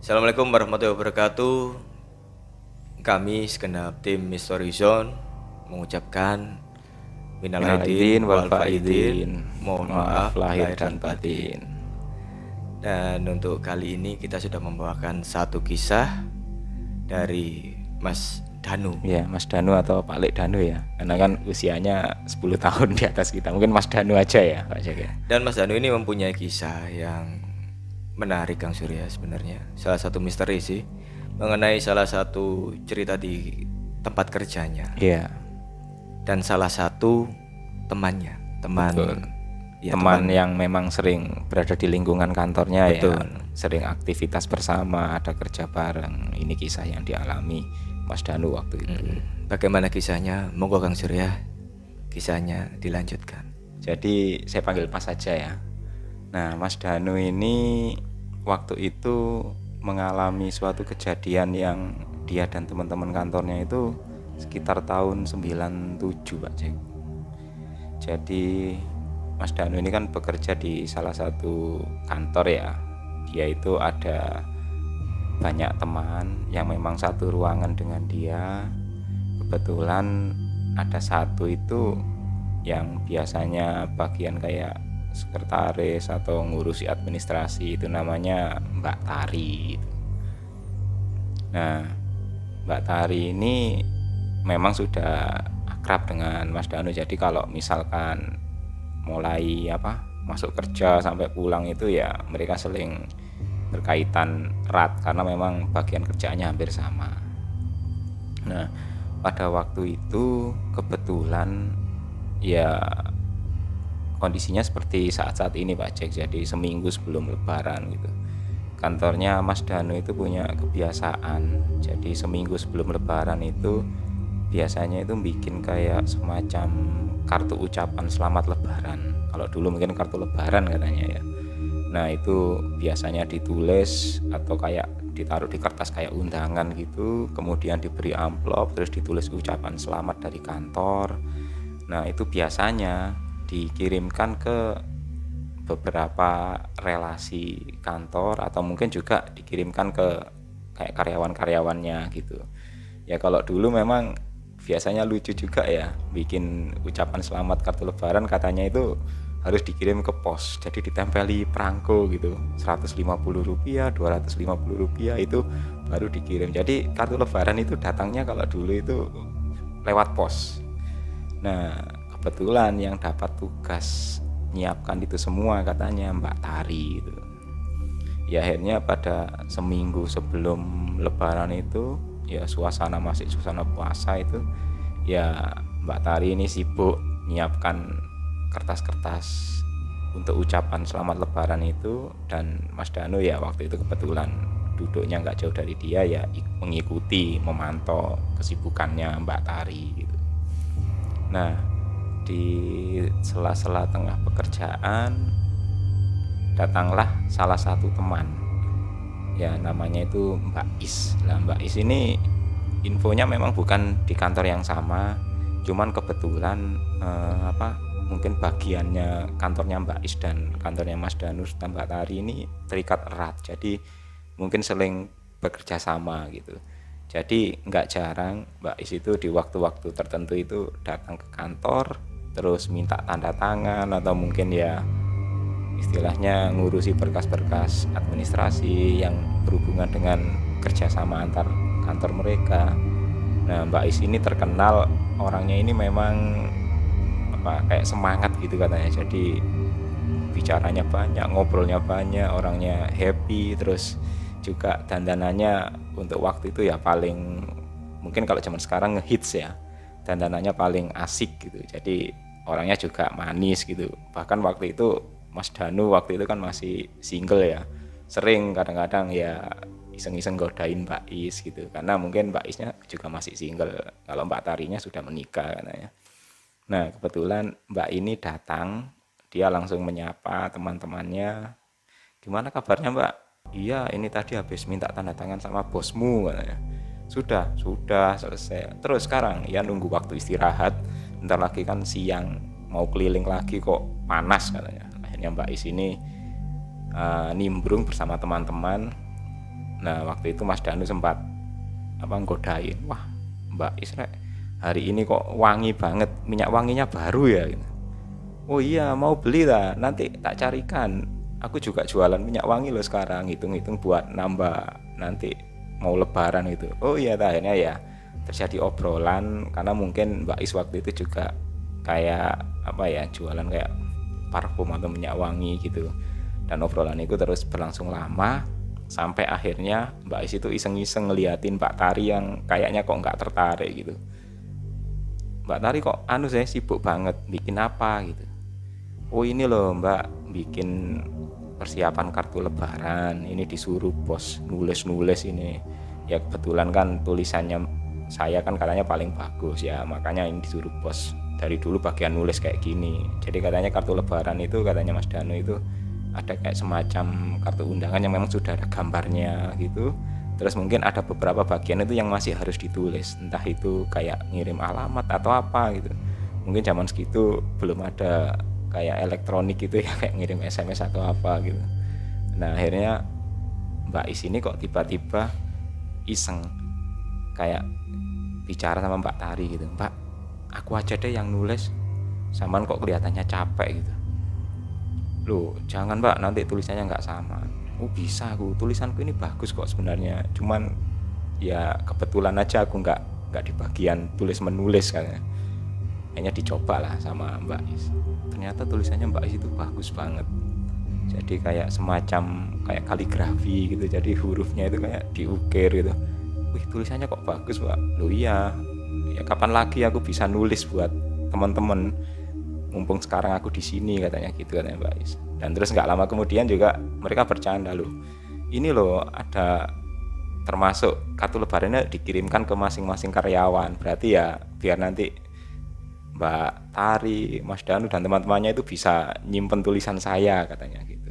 Assalamualaikum warahmatullahi wabarakatuh. Kami segenap tim Mystery Zone mengucapkan minal aidin wal faizin. Mohon maaf lahir dan batin. Dan untuk kali ini kita sudah membawakan satu kisah dari Mas Danu. Ya, Mas Danu atau Pak Lek Danu ya. Karena kan usianya 10 tahun di atas kita. Mungkin Mas Danu aja ya, Pak Jack ya. Dan Mas Danu ini mempunyai kisah yang menarik Kang Surya sebenarnya. Salah satu misteri sih mengenai salah satu cerita di tempat kerjanya Iya. dan salah satu temannya, teman Betul. ya, teman yang memang sering berada di lingkungan kantornya Betul. ya. Sering aktivitas bersama, ada kerja bareng. Ini kisah yang dialami Mas Danu waktu itu. Bagaimana kisahnya? Monggo Kang Surya kisahnya dilanjutkan. Jadi saya panggil Mas saja ya. Nah, Mas Danu ini waktu itu mengalami suatu kejadian yang dia dan teman-teman kantornya itu sekitar tahun 97, Pak Cek. Jadi Mas Danu ini kan bekerja di salah satu kantor ya. Dia itu ada banyak teman yang memang satu ruangan dengan dia. Kebetulan ada satu itu yang biasanya bagian kayak sekretaris atau ngurusi administrasi itu namanya Mbak Tari gitu. Nah, Mbak Tari ini memang sudah akrab dengan Mas Danu. Jadi kalau misalkan mulai apa masuk kerja sampai pulang itu ya mereka seling berkaitan erat karena memang bagian kerjaannya hampir sama. Nah, pada waktu itu kebetulan ya kondisinya seperti saat-saat ini Pak Jack jadi seminggu sebelum lebaran gitu. Kantornya Mas Danu itu punya kebiasaan. Jadi seminggu sebelum lebaran itu biasanya itu bikin kayak semacam kartu ucapan selamat lebaran. Kalau dulu mungkin kartu lebaran katanya ya. Nah itu biasanya ditulis atau kayak ditaruh di kertas kayak undangan gitu kemudian diberi amplop terus ditulis ucapan selamat dari kantor. Nah itu biasanya dikirimkan ke beberapa relasi kantor atau mungkin juga dikirimkan ke kayak karyawan-karyawannya gitu. Ya kalau dulu memang biasanya lucu juga ya bikin ucapan selamat kartu lebaran katanya itu harus dikirim ke pos. Jadi ditempeli perangko gitu 150 rupiah 250 rupiah itu baru dikirim. Jadi kartu lebaran itu datangnya kalau dulu itu lewat pos. Nah kebetulan yang dapat tugas nyiapkan itu semua katanya Mbak Tari itu ya akhirnya pada seminggu sebelum lebaran itu ya suasana masih suasana puasa itu ya Mbak Tari ini sibuk nyiapkan kertas-kertas untuk ucapan selamat lebaran itu dan Mas Danu ya waktu itu kebetulan duduknya nggak jauh dari dia ya mengikuti memantau kesibukannya Mbak Tari gitu. Nah di sela-sela tengah pekerjaan datanglah salah satu teman. Ya namanya itu Mbak Is. Nah Mbak Is ini infonya memang bukan di kantor yang sama cuman kebetulan eh, apa mungkin bagiannya kantornya Mbak Is dan kantornya Mas Danus dan Mbak Tari ini terikat erat. Jadi mungkin seling bekerja sama gitu. Jadi nggak jarang Mbak Is itu di waktu-waktu tertentu itu datang ke kantor terus minta tanda tangan atau mungkin ya istilahnya ngurusi berkas-berkas administrasi yang berhubungan dengan kerjasama antar kantor mereka. Nah Mbak Is ini terkenal orangnya ini memang apa kayak semangat gitu katanya. Jadi bicaranya banyak, ngobrolnya banyak, orangnya happy, terus juga dandanannya untuk waktu itu ya paling mungkin kalau zaman sekarang ngehits ya dandanannya paling asik gitu. Jadi orangnya juga manis gitu. Bahkan waktu itu Mas Danu waktu itu kan masih single ya. Sering kadang-kadang ya iseng-iseng godain Mbak Is gitu. Karena mungkin Mbak Isnya juga masih single. Kalau Mbak Tarinya sudah menikah katanya. Nah kebetulan Mbak ini datang dia langsung menyapa teman-temannya. Gimana kabarnya Mbak? Iya ini tadi habis minta tanda tangan sama bosmu katanya sudah sudah selesai. Terus sekarang ya nunggu waktu istirahat. Ntar lagi kan siang mau keliling lagi kok panas katanya. Akhirnya Mbak Is ini uh, nimbrung bersama teman-teman. Nah waktu itu Mas Danu sempat apa nggodain wah Mbak Isra hari ini kok wangi banget minyak wanginya baru ya? Gitu. oh iya mau beli lah nanti tak carikan. Aku juga jualan minyak wangi loh sekarang hitung-hitung buat nambah nanti mau lebaran itu oh iya akhirnya ya terjadi obrolan karena mungkin Mbak Is waktu itu juga kayak apa ya jualan kayak parfum atau minyak wangi gitu. Dan obrolan itu terus berlangsung lama sampai akhirnya Mbak Is itu iseng-iseng ngeliatin Mbak Tari yang kayaknya kok nggak tertarik gitu. Mbak Tari kok anu saya sibuk banget bikin apa gitu. Oh ini loh Mbak bikin persiapan kartu lebaran ini disuruh bos nulis-nulis ini. Ya kebetulan kan tulisannya saya kan katanya paling bagus ya makanya ini disuruh bos dari dulu bagian nulis kayak gini. Jadi katanya kartu lebaran itu katanya Mas Dano itu ada kayak semacam kartu undangan yang memang sudah ada gambarnya gitu. Terus mungkin ada beberapa bagian itu yang masih harus ditulis. Entah itu kayak ngirim alamat atau apa gitu. Mungkin zaman segitu belum ada kayak elektronik gitu ya kayak ngirim SMS atau apa gitu. Nah akhirnya Mbak Is ini kok tiba-tiba iseng kayak bicara sama Mbak Tari gitu Mbak aku aja deh yang nulis saman kok kelihatannya capek gitu. Loh jangan Mbak nanti tulisannya nggak sama. Oh bisa aku tulisanku ini bagus kok sebenarnya cuman ya kebetulan aja aku nggak nggak di bagian tulis menulis kan hanya dicoba lah sama Mbak Is ternyata tulisannya Mbak Is itu bagus banget. Jadi kayak semacam kayak kaligrafi gitu jadi hurufnya itu kayak diukir gitu. Wih tulisannya kok bagus Mbak? Lo iya. Ya kapan lagi aku bisa nulis buat teman-teman? Mumpung sekarang aku di sini katanya gitu katanya Mbak Is. Dan terus nggak lama kemudian juga mereka bercanda loh ini loh ada termasuk kartu lebarannya dikirimkan ke masing-masing karyawan. Berarti ya biar nanti Mbak Tari, Mas Danu dan teman-temannya itu bisa nyimpen tulisan saya katanya gitu.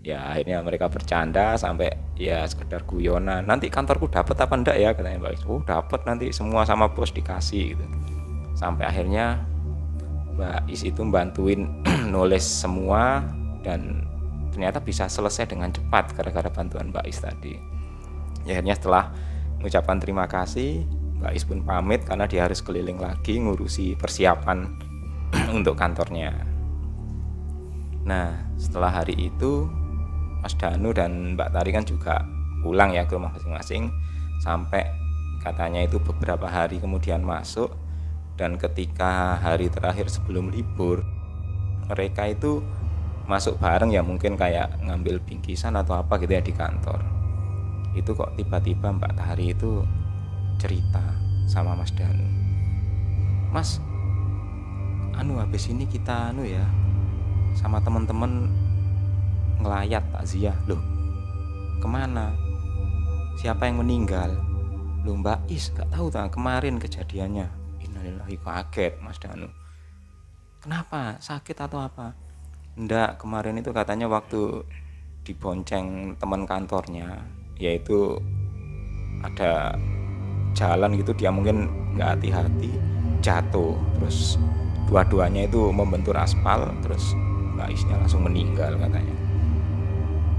Ya akhirnya mereka bercanda sampai ya sekedar guyonan. Nanti kantorku dapat apa enggak ya katanya Mbak Oh dapat nanti semua sama bos dikasih gitu. Sampai akhirnya Mbak Is itu bantuin nulis semua dan ternyata bisa selesai dengan cepat gara-gara bantuan Mbak Is tadi. Ya, akhirnya setelah mengucapkan terima kasih Mbak Is pun pamit karena dia harus keliling lagi ngurusi persiapan untuk kantornya. Nah, setelah hari itu Mas Danu dan Mbak Tari kan juga pulang ya ke rumah masing-masing sampai katanya itu beberapa hari kemudian masuk dan ketika hari terakhir sebelum libur mereka itu masuk bareng ya mungkin kayak ngambil bingkisan atau apa gitu ya di kantor itu kok tiba-tiba Mbak Tari itu cerita sama Mas Danu. Mas anu habis ini kita anu ya sama temen-temen ngelayat takziah. Loh ke mana? Siapa yang meninggal? Loh Mbak Is gak tahu tak kemarin kejadiannya. Innalillahi kaget Mas Danu. Kenapa? Sakit atau apa? Ndak kemarin itu katanya waktu dibonceng teman kantornya yaitu ada jalan gitu dia mungkin nggak hati-hati jatuh. Terus dua-duanya itu membentur aspal terus Mbak Isnya langsung meninggal katanya.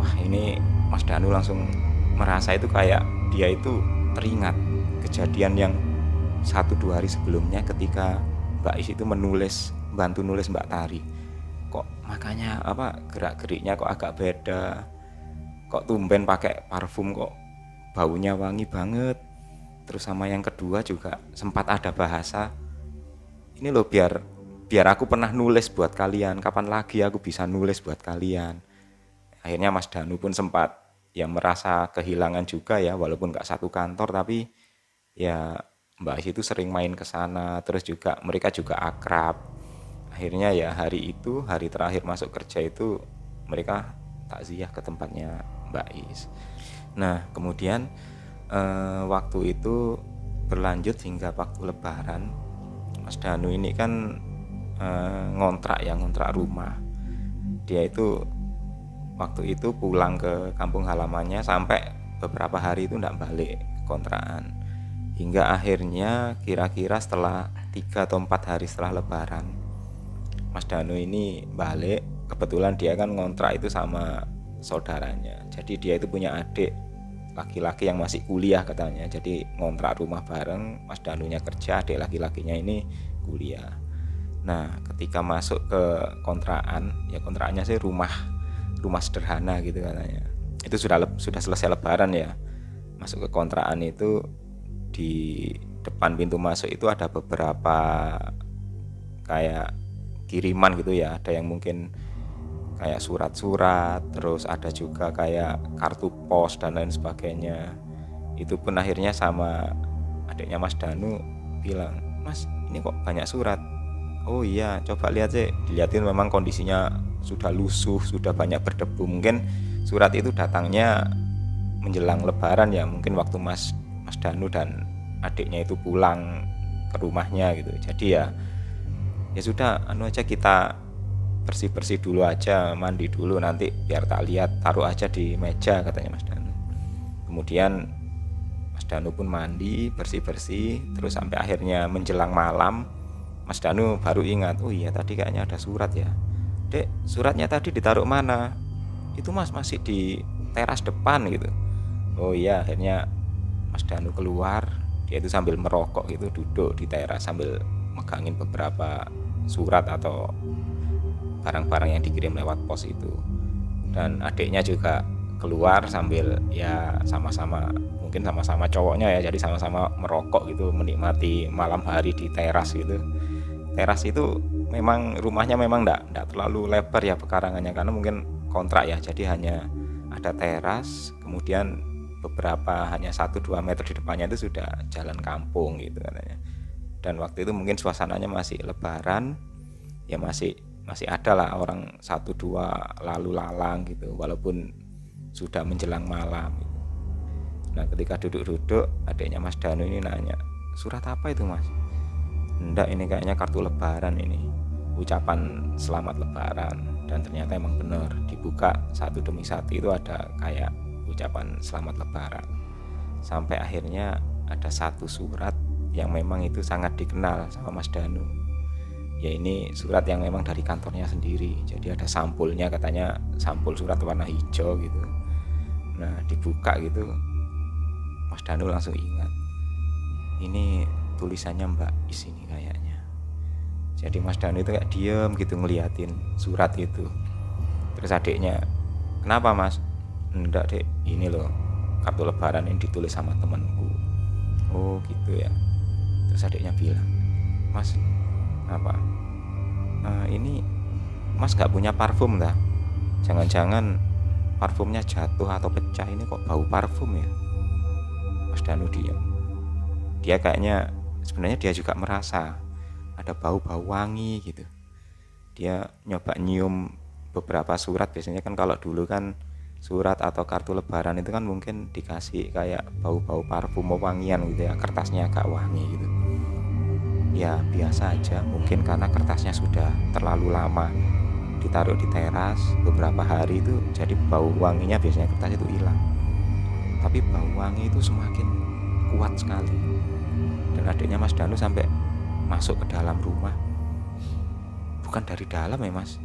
Wah ini Mas Danu langsung merasa itu kayak dia itu teringat kejadian yang satu dua hari sebelumnya ketika Mbak Is itu menulis bantu nulis Mbak Tari. Kok makanya apa gerak geriknya kok agak beda? Kok tumben pakai parfum kok baunya wangi banget terus sama yang kedua juga sempat ada bahasa ini loh biar biar aku pernah nulis buat kalian. Kapan lagi aku bisa nulis buat kalian? Akhirnya Mas Danu pun sempat ya merasa kehilangan juga ya walaupun nggak satu kantor tapi ya Mbak Is itu sering main ke sana terus juga mereka juga akrab. Akhirnya ya hari itu hari terakhir masuk kerja itu mereka takziah ke tempatnya Mbak Is. Nah kemudian eh, waktu itu berlanjut hingga waktu lebaran. Mas Danu ini kan eh, ngontrak ya ngontrak rumah. Dia itu waktu itu pulang ke kampung halamannya sampai beberapa hari itu tidak balik kontrakan. Hingga akhirnya kira-kira setelah tiga atau empat hari setelah lebaran Mas Danu ini balik. Kebetulan dia kan ngontrak itu sama saudaranya. Jadi dia itu punya adik laki-laki yang masih kuliah katanya. Jadi ngontrak rumah bareng Mas Danunya kerja adik laki-lakinya ini kuliah. Nah ketika masuk ke kontrakan ya kontrakannya sih rumah rumah sederhana gitu katanya. Itu sudah sudah selesai lebaran ya. Masuk ke kontrakan itu di depan pintu masuk itu ada beberapa kayak kiriman gitu ya. Ada yang mungkin kayak surat-surat terus ada juga kayak kartu pos dan lain sebagainya. Itu pun akhirnya sama adiknya Mas Danu bilang Mas ini kok banyak surat? Oh iya coba lihat sih. Dilihatin memang kondisinya sudah lusuh sudah banyak berdebu. Mungkin surat itu datangnya menjelang lebaran ya mungkin waktu Mas Mas Danu dan adiknya itu pulang ke rumahnya gitu. Jadi ya ya sudah anu aja kita bersih-bersih dulu aja mandi dulu nanti biar tak lihat taruh aja di meja katanya Mas Danu. Kemudian Mas Danu pun mandi bersih-bersih terus sampai akhirnya menjelang malam Mas Danu baru ingat oh iya tadi kayaknya ada surat ya. Dek suratnya tadi ditaruh mana? Itu mas masih di teras depan gitu. Oh iya akhirnya Mas Danu keluar dia itu sambil merokok gitu duduk di teras sambil megangin beberapa surat atau barang-barang yang dikirim lewat pos itu. Dan adiknya juga keluar sambil ya sama-sama mungkin sama-sama cowoknya ya jadi sama-sama merokok gitu menikmati malam hari di teras gitu. Teras itu memang rumahnya memang enggak, enggak terlalu lebar ya pekarangannya karena mungkin kontrak ya. Jadi hanya ada teras kemudian beberapa hanya satu dua meter di depannya itu sudah jalan kampung gitu katanya. Dan waktu itu mungkin suasananya masih lebaran ya masih masih ada lah orang satu dua lalu lalang gitu walaupun sudah menjelang malam gitu. nah ketika duduk-duduk adiknya Mas Danu ini nanya surat apa itu Mas? Enggak ini kayaknya kartu lebaran ini ucapan selamat lebaran. Dan ternyata emang benar dibuka satu demi satu itu ada kayak ucapan selamat lebaran. Sampai akhirnya ada satu surat yang memang itu sangat dikenal sama Mas Danu ya ini surat yang memang dari kantornya sendiri. Jadi ada sampulnya katanya sampul surat warna hijau gitu. Nah dibuka gitu Mas Danu langsung ingat. Ini tulisannya Mbak Is ini kayaknya. Jadi Mas Danu itu kayak diem gitu ngeliatin surat itu. Terus adiknya kenapa Mas? Enggak dek. Ini loh kartu lebaran yang ditulis sama temanku. Oh gitu ya. Terus adiknya bilang Mas apa? Uh, ini mas gak punya parfum dah jangan-jangan parfumnya jatuh atau pecah ini kok bau parfum ya? Mas Danu diam dia kayaknya sebenarnya dia juga merasa ada bau-bau wangi gitu. Dia nyoba nyium beberapa surat. Biasanya kan kalau dulu kan surat atau kartu lebaran itu kan mungkin dikasih kayak bau-bau parfum wangian gitu ya kertasnya agak wangi gitu ya biasa aja. Mungkin karena kertasnya sudah terlalu lama. Ditaruh di teras beberapa hari itu jadi bau wanginya biasanya kertas itu hilang. Tapi bau wangi itu semakin kuat sekali. Dan adiknya Mas Danu sampai masuk ke dalam rumah. Bukan dari dalam ya Mas?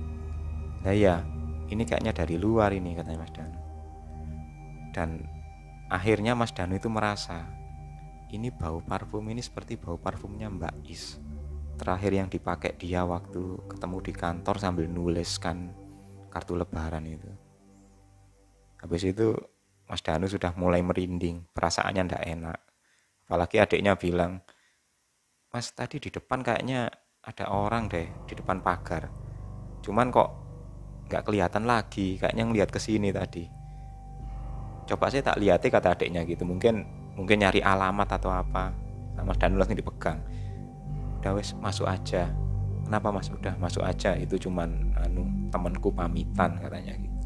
Nah ya ini kayaknya dari luar ini katanya Mas Danu. Dan akhirnya Mas Danu itu merasa ini bau parfum ini seperti bau parfumnya Mbak Is. Terakhir yang dipakai dia waktu ketemu di kantor sambil nuliskan kartu lebaran itu. Habis itu Mas Danu sudah mulai merinding perasaannya ndak enak. Apalagi adiknya bilang Mas tadi di depan kayaknya ada orang deh di depan pagar. Cuman kok nggak kelihatan lagi kayaknya ngeliat ke sini tadi. Coba saya tak lihatnya kata adiknya gitu. Mungkin mungkin nyari alamat atau apa. Sama dan langsung dipegang. Udah wes masuk aja. Kenapa mas? Udah masuk aja. Itu cuman anu temanku pamitan katanya gitu.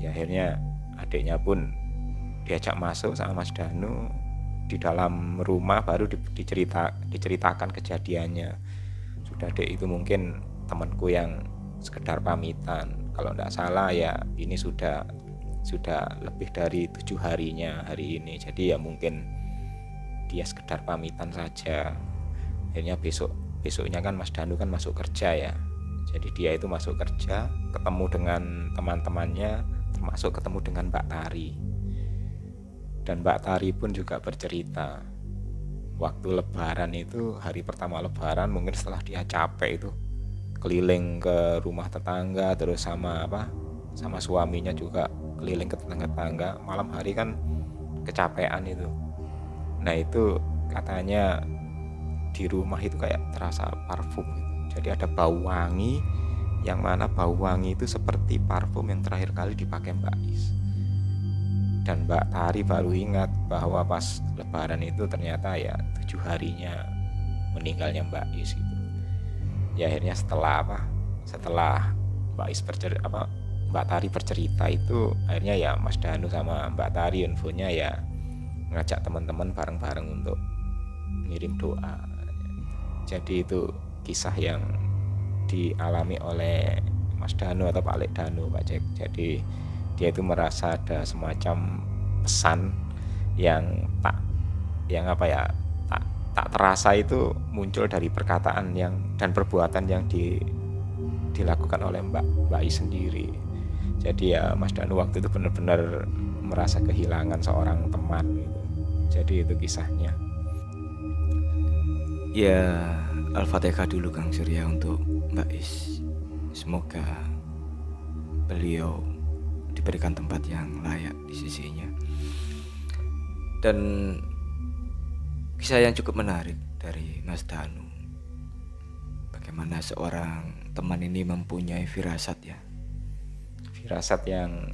Ya akhirnya adiknya pun diajak masuk sama Mas Danu di dalam rumah baru di, dicerita diceritakan kejadiannya. Sudah dek itu mungkin temanku yang sekedar pamitan. Kalau tidak salah ya ini sudah sudah lebih dari tujuh harinya hari ini. Jadi ya mungkin dia sekedar pamitan saja. Akhirnya besok besoknya kan Mas Danu kan masuk kerja ya. Jadi dia itu masuk kerja ketemu dengan teman-temannya termasuk ketemu dengan Mbak Tari. Dan Mbak Tari pun juga bercerita waktu lebaran itu hari pertama lebaran mungkin setelah dia capek itu keliling ke rumah tetangga terus sama apa sama suaminya juga keliling ke tetangga-tetangga malam hari kan kecapean itu. Nah itu katanya di rumah itu kayak terasa parfum gitu. jadi ada bau wangi yang mana bau wangi itu seperti parfum yang terakhir kali dipakai Mbak Is. Dan Mbak Tari baru ingat bahwa pas Lebaran itu ternyata ya tujuh harinya meninggalnya Mbak Is gitu. Ya akhirnya setelah apa? Setelah Mbak Is bercerita apa Mbak Tari bercerita itu akhirnya ya Mas Danu sama Mbak Tari infonya ya ngajak teman-teman bareng-bareng untuk ngirim doa jadi itu kisah yang dialami oleh Mas Danu atau Pak Lek Danu Pak Cek jadi dia itu merasa ada semacam pesan yang tak yang apa ya tak tak terasa itu muncul dari perkataan yang dan perbuatan yang di, dilakukan oleh Mbak Mbak I sendiri. Jadi ya Mas Danu waktu itu benar-benar merasa kehilangan seorang teman gitu. Jadi itu kisahnya. Ya, Al-Fatihah dulu Kang Surya untuk Mbak Is. Semoga beliau diberikan tempat yang layak di sisinya. Dan kisah yang cukup menarik dari Mas Danu. Bagaimana seorang teman ini mempunyai firasat ya. Firasat yang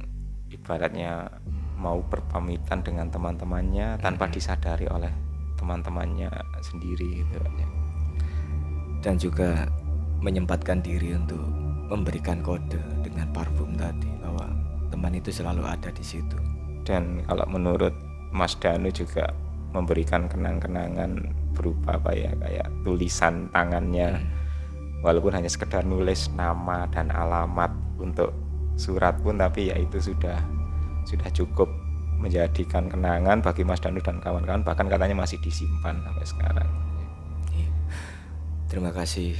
ibaratnya mau berpamitan dengan teman-temannya tanpa disadari oleh teman-temannya sendiri gitu. Dan juga menyempatkan diri untuk memberikan kode dengan parfum tadi bahwa teman itu selalu ada di situ. Dan kalau menurut Mas Danu juga memberikan kenang-kenangan berupa apa ya kayak tulisan tangannya hmm. walaupun hanya sekedar nulis nama dan alamat untuk surat pun tapi ya itu sudah sudah cukup menjadikan kenangan bagi Mas Danu dan kawan-kawan bahkan katanya masih disimpan sampai sekarang. Iya. Terima kasih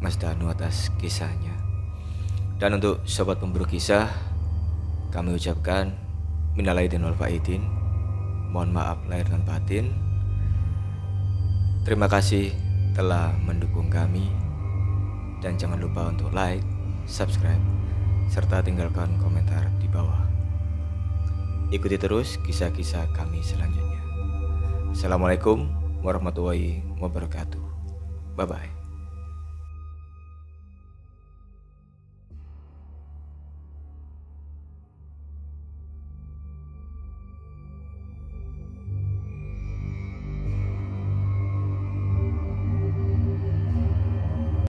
Mas Danu atas kisahnya. Dan untuk sobat pemburu kisah, kami ucapkan minal aidin wal faidin. Mohon maaf lahir dan batin. Terima kasih telah mendukung kami dan jangan lupa untuk like, subscribe, serta tinggalkan komentar di bawah. Ikuti terus kisah-kisah kami selanjutnya. Assalamualaikum warahmatullahi wabarakatuh. Bye bye.